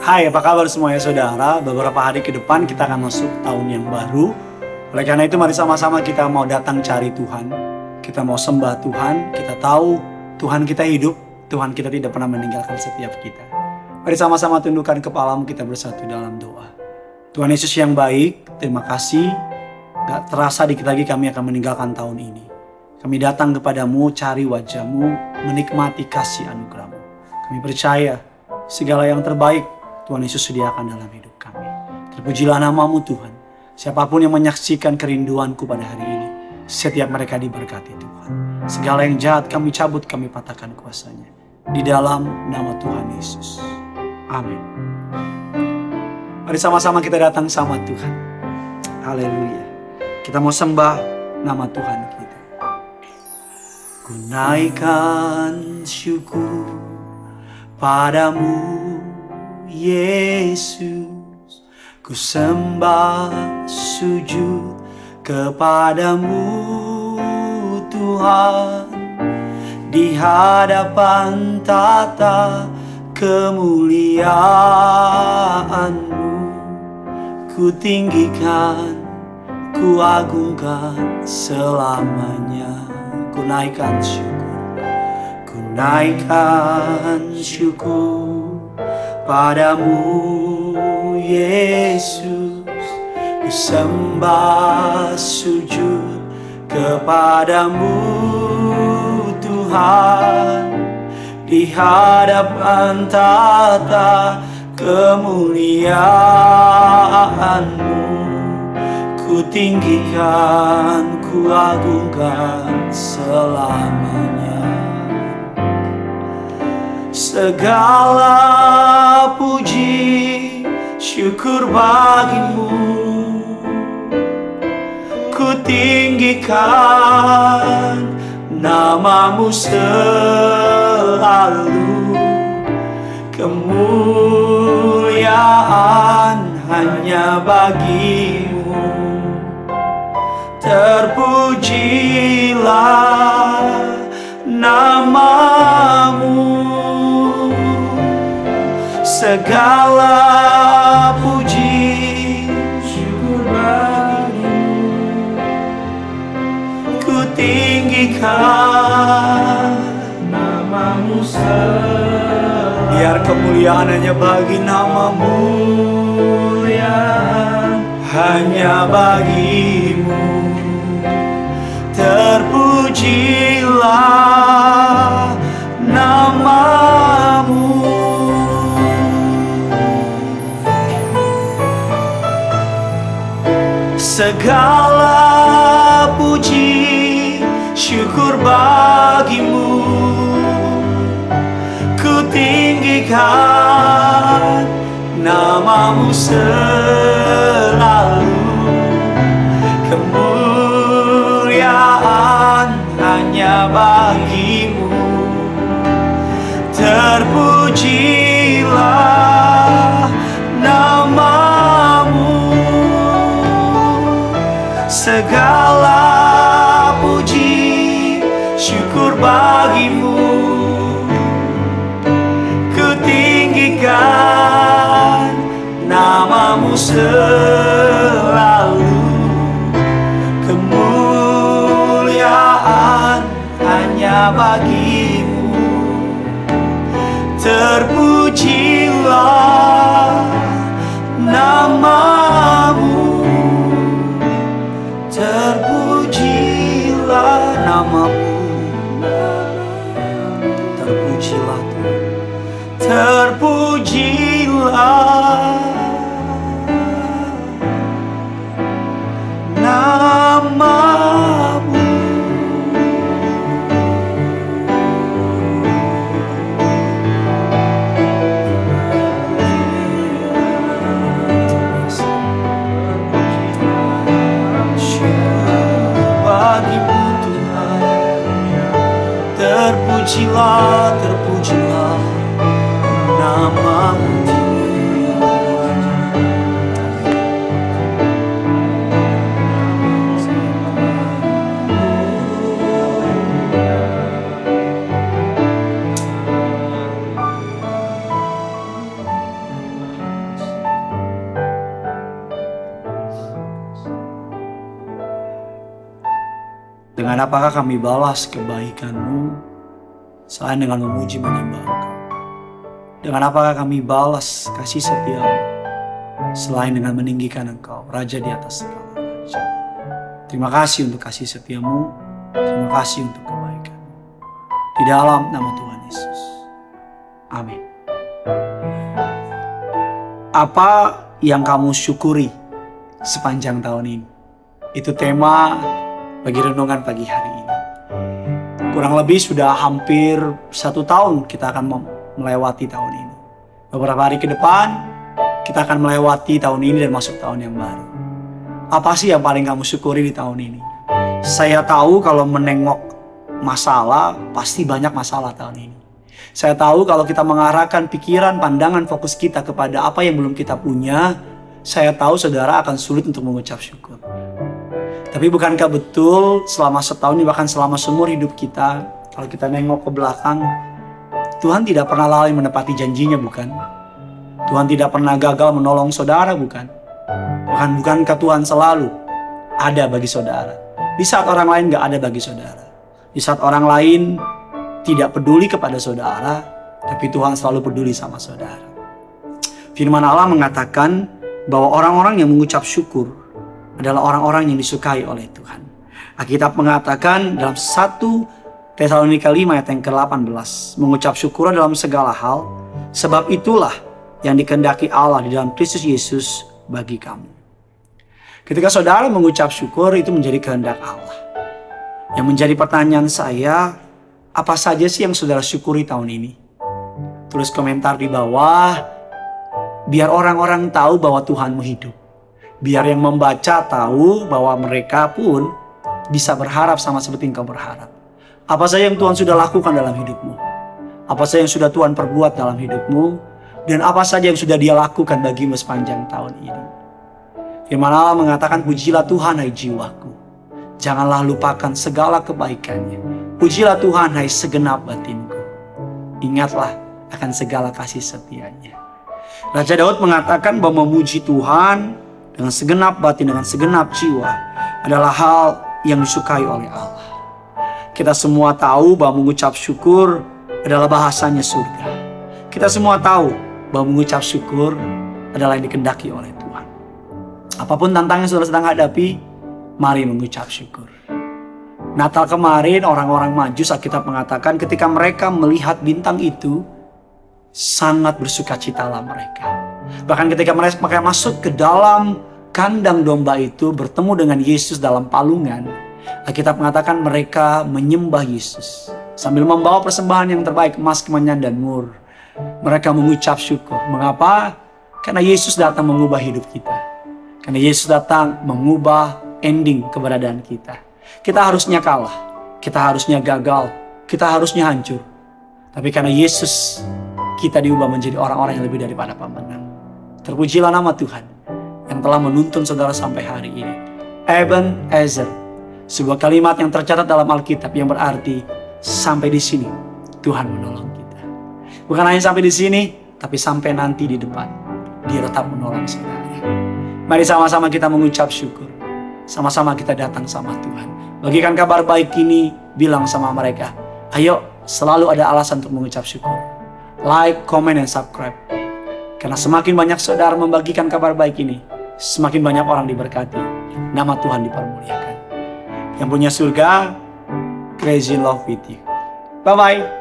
Hai, apa kabar semuanya saudara? Beberapa hari ke depan kita akan masuk tahun yang baru. Oleh karena itu mari sama-sama kita mau datang cari Tuhan. Kita mau sembah Tuhan. Kita tahu Tuhan kita hidup. Tuhan kita tidak pernah meninggalkan setiap kita. Mari sama-sama tundukkan kepalamu kita bersatu dalam doa. Tuhan Yesus yang baik, terima kasih. Gak terasa dikit lagi kami akan meninggalkan tahun ini. Kami datang kepadamu, cari wajahmu, menikmati kasih anugerahmu. Kami percaya segala yang terbaik Tuhan Yesus sediakan dalam hidup kami. Terpujilah namamu Tuhan. Siapa pun yang menyaksikan kerinduanku pada hari ini, setiap mereka diberkati Tuhan. Segala yang jahat kami cabut, kami patahkan kuasanya. Di dalam nama Tuhan Yesus. Amin. Mari sama-sama kita datang sama Tuhan. Haleluya. Kita mau sembah nama Tuhan kita. Ku naikkan syukur padamu Yesus Ku sembah sujud kepadamu Tuhan. Di hadapan tata kemuliaanmu Ku tinggikan, ku agungkan selamanya. Ku naikkan syukur Ku naikkan syukur padamu Yesus. Ku sembah sujud kepadamu Tuhan. Di hadapan tata kemuliaanmu Ku tinggikan, ku agungkan selamanya. Segala syukur bagimu. Ku tinggikan namamu selalu. Kemuliaan hanya bagimu. Terpujilah namamu segala puji syukur bagimu. Ku tinggikan namamu biar kemuliaan hanya bagi namamu. Hanya bagimu. Terpujilah segala puji syukur bagimu. Ku tinggikan namamu selalu. Kemuliaan hanya bagimu. Terpujilah segala puji syukur bagimu. Ku tinggikan namamu selalu. Kemuliaan hanya bagimu. Terpujilah terpujilah, terpujilah namamu. Dengan apakah kami balas kebaikanmu selain dengan memuji menyembah Engkau? Dengan apakah kami balas kasih setiamu selain dengan meninggikan Engkau, Raja di atas segala raja? Terima kasih untuk kasih setiamu, terima kasih untuk kebaikan. Di dalam nama Tuhan Yesus. Amin. Apa yang kamu syukuri sepanjang tahun ini? Itu tema bagi renungan pagi hari ini. Kurang lebih sudah hampir satu tahun kita akan melewati tahun ini. Beberapa hari ke depan kita akan melewati tahun ini dan masuk tahun yang baru. Apa sih yang paling kamu syukuri di tahun ini? Saya tahu kalau menengok masalah, pasti banyak masalah tahun ini. Saya tahu kalau kita mengarahkan pikiran, pandangan, fokus kita kepada apa yang belum kita punya, saya tahu saudara akan sulit untuk mengucap syukur. Tapi bukankah betul selama setahun ini bahkan selama seumur hidup kita, kalau kita nengok ke belakang, Tuhan tidak pernah lalai menepati janjinya bukan? Tuhan tidak pernah gagal menolong saudara bukan? Bahkan bukankah Tuhan selalu ada bagi saudara? Di saat orang lain gak ada bagi saudara. Di saat orang lain tidak peduli kepada saudara, tapi Tuhan selalu peduli sama saudara. Firman Allah mengatakan bahwa orang-orang yang mengucap syukur adalah orang-orang yang disukai oleh Tuhan. Alkitab mengatakan dalam 1 Tesalonika 5 ayat yang ke-18, mengucap syukur dalam segala hal, sebab itulah yang dikendaki Allah di dalam Kristus Yesus bagi kamu. Ketika saudara mengucap syukur itu menjadi kehendak Allah. Yang menjadi pertanyaan saya, apa saja sih yang saudara syukuri tahun ini? Tulis komentar di bawah, biar orang-orang tahu bahwa Tuhanmu hidup. Biar yang membaca tahu bahwa mereka pun bisa berharap sama seperti engkau berharap. Apa saja yang Tuhan sudah lakukan dalam hidupmu? Apa saja yang sudah Tuhan perbuat dalam hidupmu? Dan apa saja yang sudah dia lakukan bagimu sepanjang tahun ini? Firman Allah mengatakan, Pujilah Tuhan hai jiwaku. Janganlah lupakan segala kebaikannya. Pujilah Tuhan hai segenap batinku. Ingatlah akan segala kasih setianya. Raja Daud mengatakan bahwa memuji Tuhan dengan segenap batin, dengan segenap jiwa adalah hal yang disukai oleh Allah. Kita semua tahu bahwa mengucap syukur adalah bahasanya surga. Kita semua tahu bahwa mengucap syukur adalah yang dikendaki oleh Tuhan. Apa pun tantangan yang saudara sedang hadapi, mari mengucap syukur. Natal kemarin orang-orang Majus Alkitab mengatakan ketika mereka melihat bintang itu sangat bersuka citalah mereka. Bahkan ketika mereka masuk ke dalam kandang domba itu bertemu dengan Yesus dalam palungan, Alkitab mengatakan mereka menyembah Yesus. Sambil membawa persembahan yang terbaik, emas, kemenyan, dan mur. Mereka mengucap syukur. Mengapa? Karena Yesus datang mengubah hidup kita. Karena Yesus datang mengubah ending keberadaan kita. Kita harusnya kalah. Kita harusnya gagal. Kita harusnya hancur. Tapi karena Yesus, kita diubah menjadi orang-orang yang lebih daripada pemenang. Terpujilah nama Tuhan yang telah menuntun saudara sampai hari ini. Eben Ezer, sebuah kalimat yang tercatat dalam Alkitab yang berarti sampai di sini Tuhan menolong kita. Bukan hanya sampai di sini, tapi sampai nanti di depan Dia tetap menolong saudara. Mari sama-sama kita mengucap syukur. Sama-sama kita datang sama Tuhan. Bagikan kabar baik ini, bilang sama mereka, ayo selalu ada alasan untuk mengucap syukur. Like, comment, dan subscribe. Karena semakin banyak saudara membagikan kabar baik ini, semakin banyak orang diberkati. Nama Tuhan dipermuliakan. Yang punya surga, crazy love with you. Bye-bye.